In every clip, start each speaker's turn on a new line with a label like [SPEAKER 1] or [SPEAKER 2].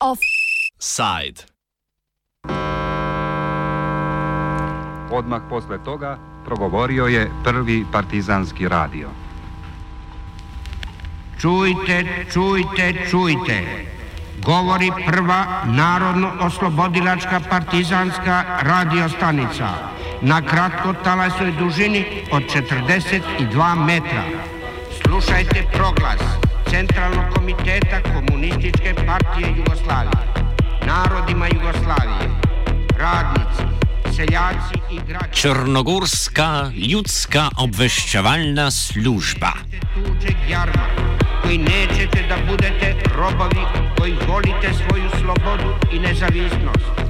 [SPEAKER 1] Offside.
[SPEAKER 2] Odmah posle toga progovorio je prvi partizanski radio.
[SPEAKER 3] Čujte, čujte, čujte. Govori prva narodno-oslobodilačka partizanska radiostanica na kratkotalasnoj dužini od 42 metra. Slušajte proglas Centralnog komiteta Komunističke partije Jugoslavije, narodima Jugoslavije, radnici, seljaci i građani.
[SPEAKER 1] Črnogorska ljudska obveščevalna služba.
[SPEAKER 3] tuđeg jarma, koji nećete da budete robovi koji volite svoju slobodu i nezavisnost.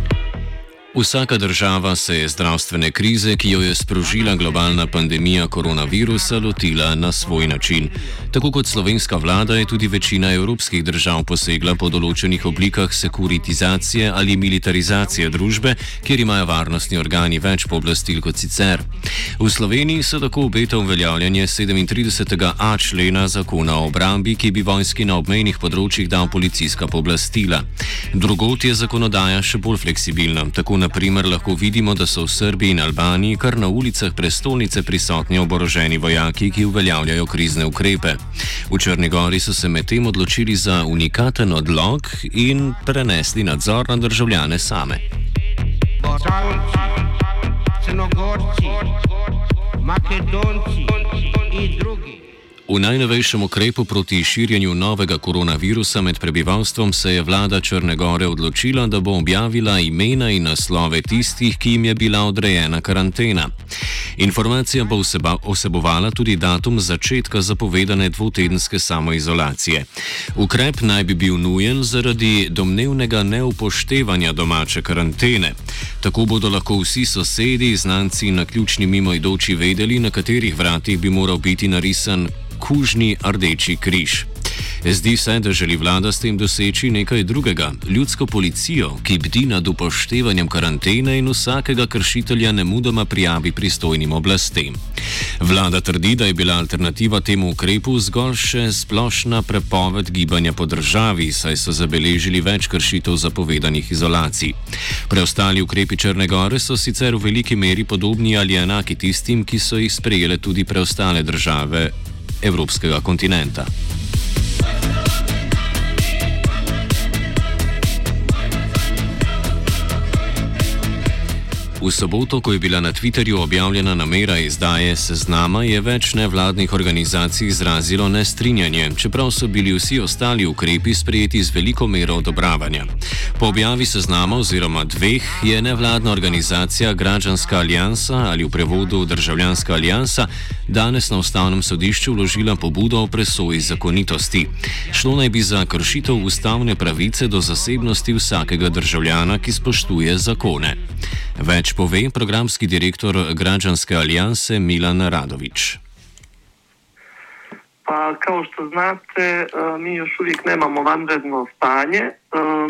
[SPEAKER 1] Vsaka država se je zdravstvene krize, ki jo je sprožila globalna pandemija koronavirusa, lotila na svoj način. Tako kot slovenska vlada je tudi večina evropskih držav posegla po določenih oblikah sekuritizacije ali militarizacije družbe, kjer imajo varnostni organi več pooblastil kot sicer. V Sloveniji se tako obeta uveljavljanje 37a člena zakona o obrambi, ki bi vojski na obmejnih področjih dal policijska pooblastila. Drugot je zakonodaja še bolj fleksibilna. Tako naprimer lahko vidimo, da so v Srbiji in Albaniji kar na ulicah prestolnice prisotni oboroženi vojaki, ki uveljavljajo krizne ukrepe. V Črni Gori so se medtem odločili za unikaten odlog in prenesli nadzor na državljane same.
[SPEAKER 3] Bosanci, Crnogorci, Makedonci i drugi.
[SPEAKER 1] V najnovejšem ukrepu proti širjenju novega koronavirusa med prebivalstvom se je vlada Črne Gore odločila, da bo objavila imena in naslove tistih, ki jim je bila odrejena karantena. Informacija bo vseba, vsebovala tudi datum začetka zapovedane dvotedenske samoizolacije. Ukrep naj bi bil nujen zaradi domnevnega neupoštevanja domače karantene. Tako bodo lahko vsi sosedi, znanci in naključni mimoidoči vedeli, na katerih vratih bi moral biti narisan kužni rdeči križ. Zdi se, da želi vlada s tem doseči nekaj drugega: ljudsko policijo, ki bdi nad upoštevanjem karantene in vsakega kršitelja nemudoma prijavi pristojnim oblastem. Vlada trdi, da je bila alternativa temu ukrepu zgolj še splošna prepoved gibanja po državi, saj so zabeležili več kršitev zapovedanih izolacij. Preostali ukrepi Črne Gore so sicer v veliki meri podobni ali enaki tistim, ki so jih sprejele tudi preostale države evropskega kontinenta. V soboto, ko je bila na Twitterju objavljena namera izdaje seznama, je več nevladnih organizacij izrazilo nestrinjanje, čeprav so bili vsi ostali ukrepi sprejeti z veliko mero odobravanja. Po objavi seznama oziroma dveh je nevladna organizacija Građanska alijansa ali v prevodu Državljanska alijansa danes na ustavnem sodišču vložila pobudo o presoji zakonitosti. Šlo naj bi za kršitev ustavne pravice do zasebnosti vsakega državljana, ki spoštuje zakone. Več pove programski direktor Građanske alijanse Milan Radović.
[SPEAKER 4] Pa kao što znate, e, mi još uvijek nemamo vanredno stanje, e,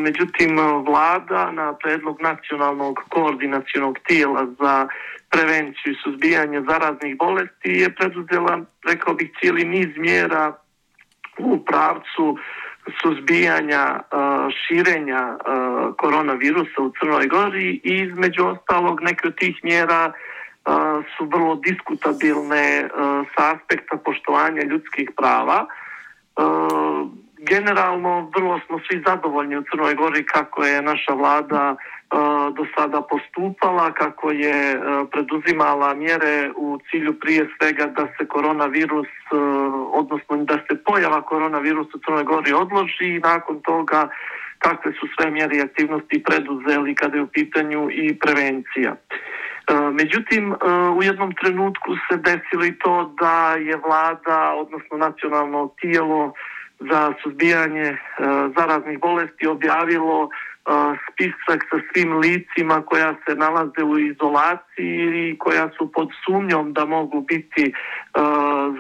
[SPEAKER 4] međutim vlada na predlog nacionalnog koordinacionog tijela za prevenciju i suzbijanje zaraznih bolesti je preduzela, rekao bih, cijeli niz mjera u pravcu suzbijanja e, širenja koronavirusa u Crnoj Gori i između ostalog neke od tih mjera su vrlo diskutabilne sa aspekta poštovanja ljudskih prava. Generalno vrlo smo svi zadovoljni u Crnoj Gori kako je naša vlada do sada postupala, kako je preduzimala mjere u cilju prije svega da se koronavirus, odnosno da se pojava koronavirusa u Crnoj Gori odloži i nakon toga kakve su sve mjere i aktivnosti preduzeli kada je u pitanju i prevencija. Međutim, u jednom trenutku se desilo i to da je vlada, odnosno nacionalno tijelo za suzbijanje zaraznih bolesti objavilo spisak sa svim licima koja se nalaze u izolaciji i koja su pod sumnjom da mogu biti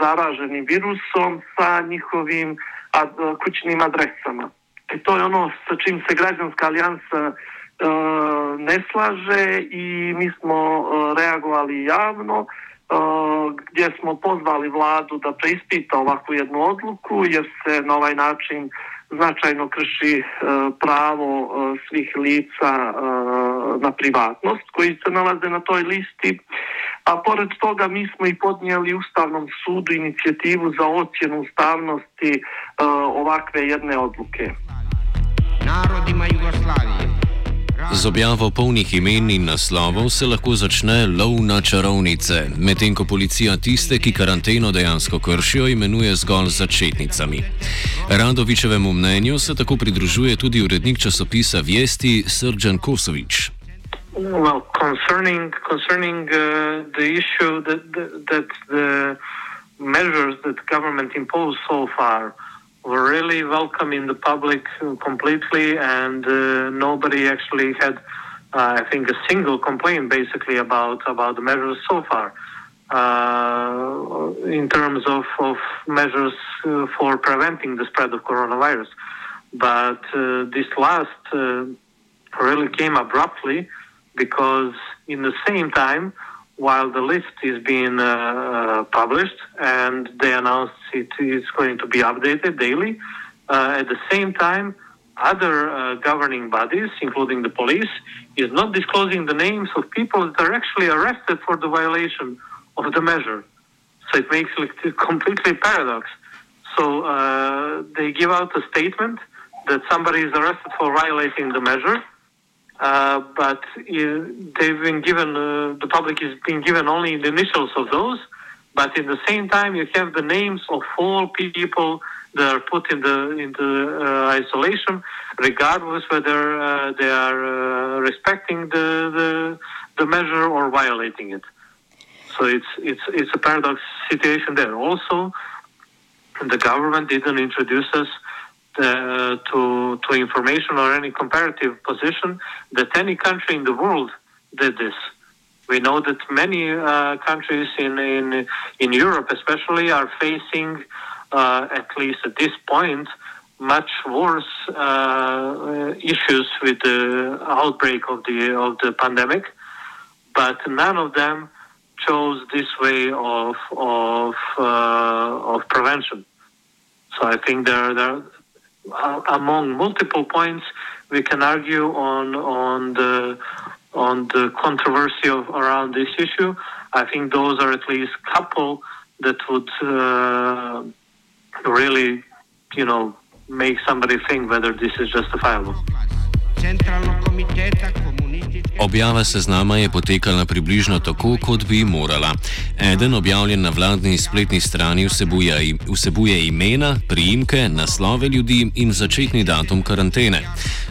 [SPEAKER 4] zaraženi virusom sa njihovim kućnim adresama. I to je ono sa čim se građanska alijansa ne slaže i mi smo reagovali izabrali javno gdje smo pozvali vladu da preispita ovakvu jednu odluku jer se na ovaj način značajno krši pravo svih lica na privatnost koji se nalaze na toj listi. A pored toga mi smo i podnijeli Ustavnom sudu inicijativu za ocjenu ustavnosti ovakve jedne odluke.
[SPEAKER 3] Narodima Jugoslavije.
[SPEAKER 1] Z objavo polnih imen in naslovov se lahko začne lov na čarovnice, medtem ko policija tiste, ki karanteno dejansko kršijo, imenuje zgolj začetnicami. Radovičevemu mnenju se tako pridružuje tudi urednik časopisa Vesti Srđan Kosovič.
[SPEAKER 5] Well, concerning concerning uh, the issue that, that that the measures that government imposed so far were really welcome in the public completely, and uh, nobody actually had, uh, I think, a single complaint basically about about the measures so far. Uh, in terms of, of measures uh, for preventing the spread of coronavirus. But uh, this last uh, really came abruptly because, in the same time, while the list is being uh, published and they announced it is going to be updated daily, uh, at the same time, other uh, governing bodies, including the police, is not disclosing the names of people that are actually arrested for the violation of the measure. So it makes it completely paradox. So uh, they give out a statement that somebody is arrested for violating the measure, uh, but they've been given, uh, the public is being given only the initials of those, but in the same time you have the names of all people that are put in the into uh, isolation, regardless whether uh, they are uh, respecting the, the the measure or violating it. So it's it's it's a paradox situation there. Also, the government didn't introduce us uh, to to information or any comparative position that any country in the world did this. We know that many uh, countries in, in in Europe, especially, are facing, uh, at least at this point, much worse uh, issues with the outbreak of the of the pandemic, but none of them chose this way of of uh, of prevention. So I think there there among multiple points we can argue on on the on the controversy of, around this issue. I think those are at least couple that would uh, really, you know, make somebody think whether this is justifiable.
[SPEAKER 1] Objava seznama je potekala približno tako, kot bi morala. Eden objavljen na vladni spletni strani vsebuje, vsebuje imena, priimke, naslove ljudi in začetni datum karantene.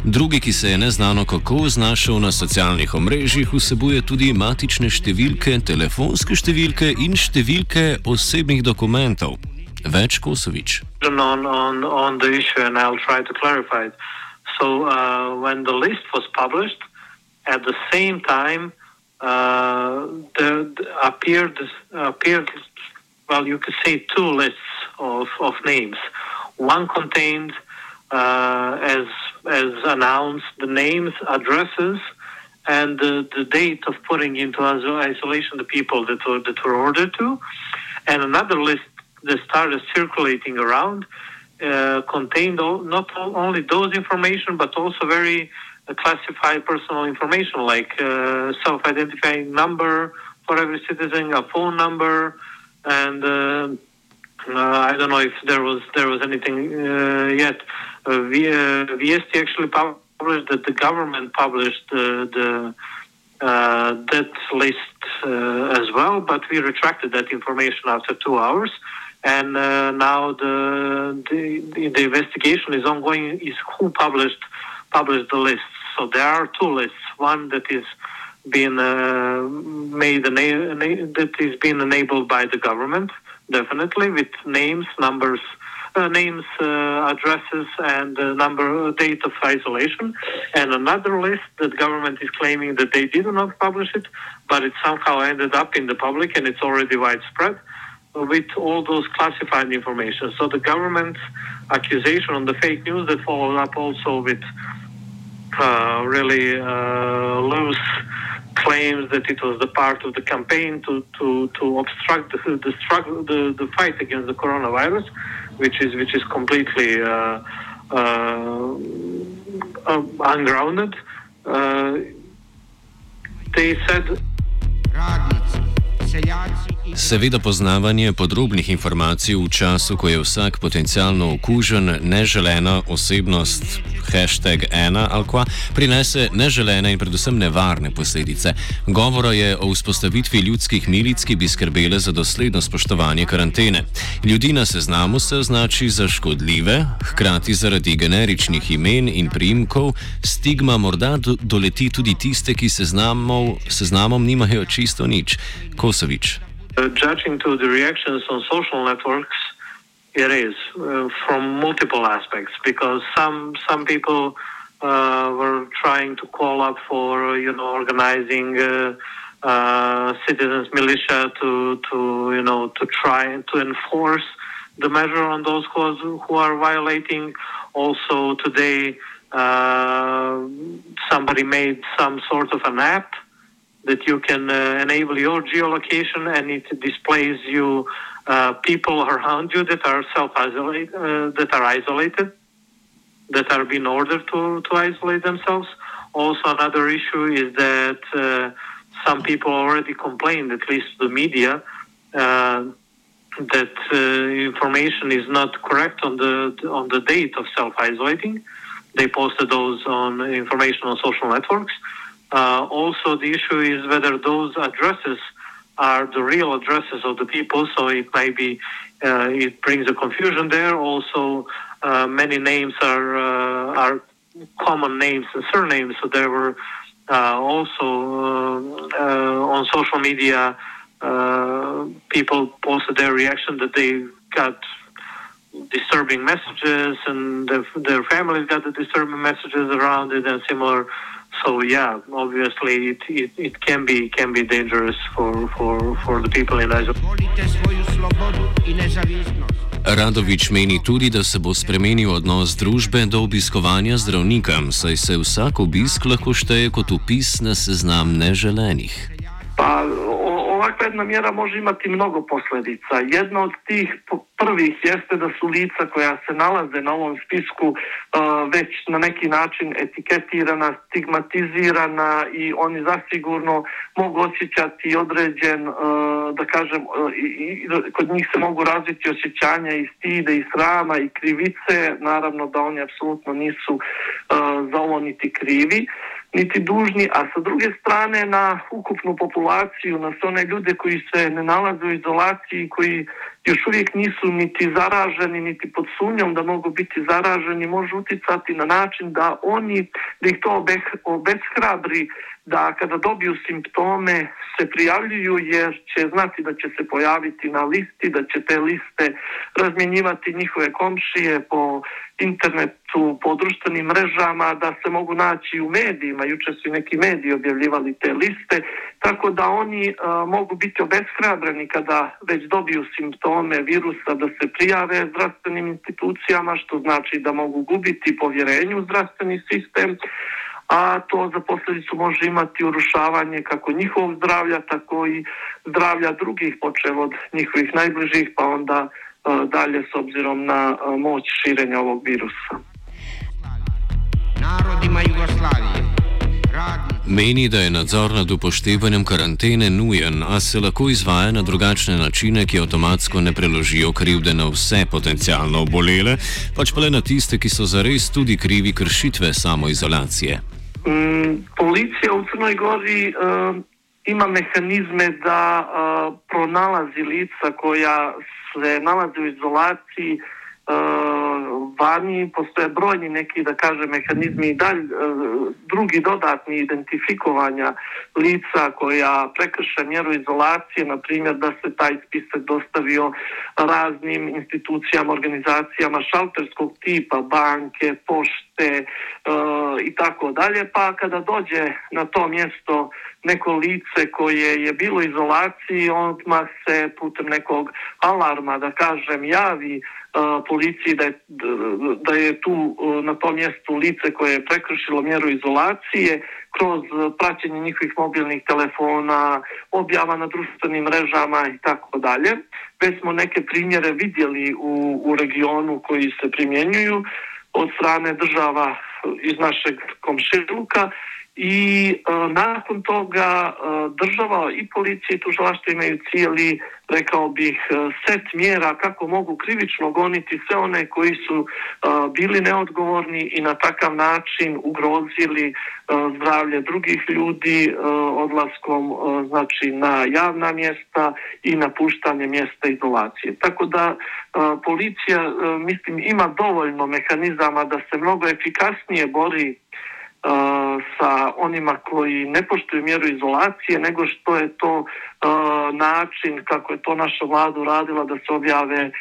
[SPEAKER 1] Drugi, ki se je neznano kako znašel na socialnih omrežjih, vsebuje tudi matične številke, telefonske številke in številke osebnih dokumentov. Več Kosovič.
[SPEAKER 5] On, on, on So uh, when the list was published, at the same time, uh, there appeared appeared well, you could say two lists of, of names. One contained, uh, as as announced, the names, addresses, and the, the date of putting into isolation the people that were that were ordered to, and another list that started circulating around uh, contained not only those information but also very classified personal information like uh, self-identifying number for every citizen, a phone number, and uh, uh, I don't know if there was there was anything yet. Uh, VST actually published that the government published the that list as well, but we retracted that information after two hours and uh, now the, the, the investigation is ongoing. Is who published published the lists? So there are two lists. One that is being uh, made that is being enabled by the government, definitely with names, numbers. Uh, names, uh, addresses, and number, date of isolation, and another list that government is claiming that they did not publish it, but it somehow ended up in the public and it's already widespread with all those classified information. So the government's accusation on the fake news that followed up also with uh, really uh, loose claims that it was the part of the campaign to, to, to obstruct the, the struggle, the, the fight against the coronavirus, which is which is completely uh, uh, ungrounded. Uh, they said.
[SPEAKER 1] Seveda poznavanje podrobnih informacij v času, ko je vsak potencialno okužen, neželena osebnost hashtag ena ali kva, prinese neželene in predvsem nevarne posledice. Govora je o vzpostavitvi ljudskih milic, ki bi skrbele za dosledno spoštovanje karantene. Ljudi na seznamu se označi za škodljive, hkrati zaradi generičnih imen in primkov stigma morda do, doleti tudi tiste, ki seznamov, seznamom nimajo čisto nič. Kosovič.
[SPEAKER 5] Uh, judging to the reactions on social networks, It is uh, from multiple aspects because some some people uh, were trying to call up for you know organizing uh, uh citizens militia to to you know to try to enforce the measure on those who are, who are violating. Also today, uh, somebody made some sort of an app that you can uh, enable your geolocation and it displays you uh, people around you that are self-isolate, uh, that are isolated, that are being ordered to, to isolate themselves. Also, another issue is that uh, some people already complained, at least the media, uh, that uh, information is not correct on the on the date of self-isolating. They posted those on information on social networks. Uh, also, the issue is whether those addresses are the real addresses of the people. So it may be uh, it brings a confusion there. Also, uh, many names are uh, are common names and surnames. So there were uh, also uh, on social media people posted their reaction that they got disturbing messages and their, their families got the disturbing messages around it and similar so yeah, obviously it, it, it can be can be dangerous for, for, for the people in Israel.
[SPEAKER 1] Radovič meni tudi, da se bo spremenil odnos družbe do obiskovanja zdravnika, saj se vsak obisk lahko šteje kot upis na seznam neželenih.
[SPEAKER 4] Pa, ovakva jedna mjera može imati mnogo posljedica. Jedna od tih prvih jeste da su lica koja se nalaze na ovom spisku uh, već na neki način etiketirana, stigmatizirana i oni zasigurno mogu osjećati određen, uh, da kažem, uh, kod njih se mogu razviti osjećanja i stide i srama i krivice, naravno da oni apsolutno nisu za ovo niti krivi niti dužni, a sa druge strane na ukupnu populaciju, na sve one ljude koji se ne nalaze u izolaciji, koji još uvijek nisu niti zaraženi, niti pod sumnjom da mogu biti zaraženi, može uticati na način da oni, da ih to obeshrabri, da kada dobiju simptome se prijavljuju jer će znati da će se pojaviti na listi, da će te liste razmjenjivati njihove komšije po internetu, po društvenim mrežama, da se mogu naći u medijima. Juče su neki mediji objavljivali te liste, tako da oni mogu biti obeshrabreni kada već dobiju simptome virusa da se prijave zdravstvenim institucijama, što znači da mogu gubiti povjerenju u zdravstveni sistem a to za posljedicu može imati urušavanje kako njihovog zdravlja, tako i zdravlja drugih, počev od njihovih najbližih, pa onda e, dalje s obzirom na e, moć širenja ovog virusa.
[SPEAKER 1] Narodima Jugoslavije. Meni, da je nadzor nad upoštevanjem karantene nujen, a se lahko izvaja na drugačne načine, ki avtomatsko ne preložijo krivde na vse potencialno obolele, pač pa le na tiste, ki so zares tudi krivi kršitve samoizolacije.
[SPEAKER 4] Mm, policija u Crnoj Gori uh, ima mehanizme da uh, pronalazi lica koja se nalaze u izolaciji vani, postoje brojni neki, da kaže, mehanizmi i dalj, drugi dodatni identifikovanja lica koja prekrše mjeru izolacije, na primjer da se taj spisak dostavio raznim institucijama, organizacijama šalterskog tipa, banke, pošte, i tako dalje, pa kada dođe na to mjesto neko lice koje je bilo izolaciji, odmah se putem nekog alarma, da kažem, javi policiji da je, da je tu na tom mjestu lice koje je prekršilo mjeru izolacije kroz praćenje njihovih mobilnih telefona, objava na društvenim mrežama i tako dalje. Već smo neke primjere vidjeli u, u regionu koji se primjenjuju od strane država iz našeg komšiluka i e, nakon toga e, država i policija i tužilaštvo imaju cijeli, rekao bih, e, set mjera kako mogu krivično goniti sve one koji su bili neodgovorni i na takav način ugrozili zdravlje drugih ljudi odlaskom znači na javna mjesta i napuštanje mjesta izolacije. Tako da policija mislim ima dovoljno mehanizama da se mnogo efikasnije bori sa onima koji ne poštuju mjeru izolacije, nego što je to uh, način kako je to naša vlada uradila da se objave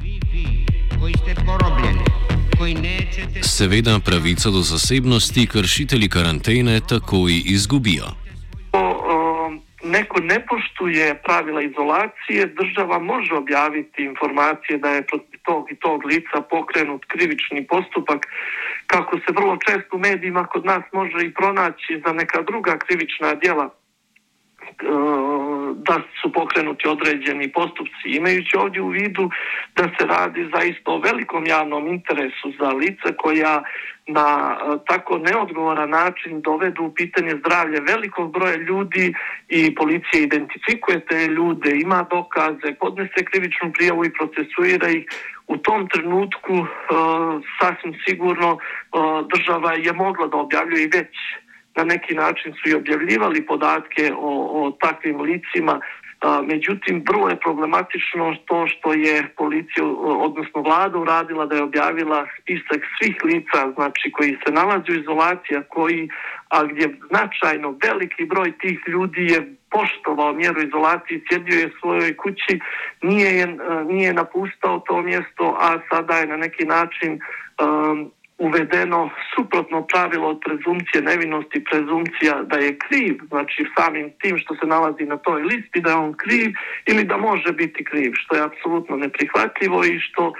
[SPEAKER 3] Svi vi koji ste porobljeni, koji nećete...
[SPEAKER 1] Seveda pravico do zasebnosti kršitelji karantene takoj izgubijo.
[SPEAKER 4] um, neko ne poštuje pravila izolacije, država može objaviti informacije da je protiv tog i tog lica pokrenut krivični postupak, kako se vrlo često u medijima kod nas može i pronaći za neka druga krivična djela da su pokrenuti određeni postupci. Imajući ovdje u vidu da se radi zaista o velikom javnom interesu za lice koja na e, tako neodgovoran način dovedu u pitanje zdravlje velikog broja ljudi i policija identifikuje te ljude, ima dokaze, podnese krivičnu prijavu i procesuira ih. U tom trenutku e, sasvim sigurno e, država je mogla da objavljuje i već na neki način su i objavljivali podatke o, o takvim licima, međutim vrlo je problematično to što je policija, odnosno vlada uradila da je objavila spisak svih lica znači koji se nalaze u izolaciji, a koji, a gdje značajno veliki broj tih ljudi je poštovao mjeru izolacije, sjedio je svojoj kući, nije, je, nije napustao to mjesto, a sada je na neki način um, uvedeno suprotno pravilo od prezumcije nevinosti, prezumcija da je kriv, znači samim tim što se nalazi na toj listi da je on kriv ili da može biti kriv, što je apsolutno neprihvatljivo i što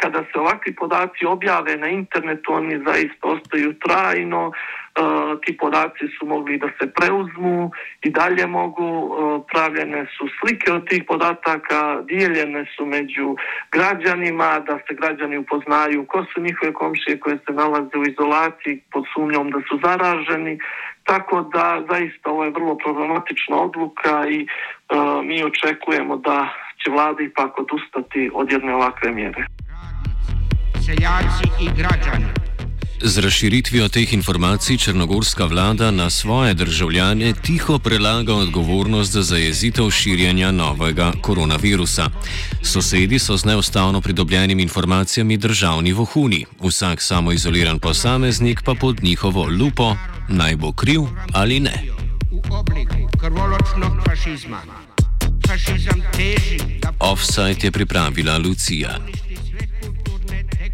[SPEAKER 4] kada se ovakvi podaci objave na internetu, oni zaista ostaju trajno, ti podaci su mogli da se preuzmu i dalje mogu, pravljene su slike od tih podataka, dijeljene su među građanima, da se građani upoznaju ko su njihove komšije koje se nalaze u izolaciji pod sumnjom da su zaraženi, tako da zaista ovo je vrlo problematična odluka i mi očekujemo da će vlada ipak odustati od jedne ovakve mjere.
[SPEAKER 3] Seljaci i građani.
[SPEAKER 1] Z razširitvijo teh informacij črnogorska vlada na svoje državljane tiho prelaga odgovornost za zajezitev širjenja novega koronavirusa. Sosedi so z neustavno pridobljenimi informacijami državni vohuni, vsak samoizoliran posameznik pa pod njihovo lupo, naj bo kriv ali ne.
[SPEAKER 3] U obliku krvoločnog fašizma.
[SPEAKER 1] Offside je pripravila Lucija.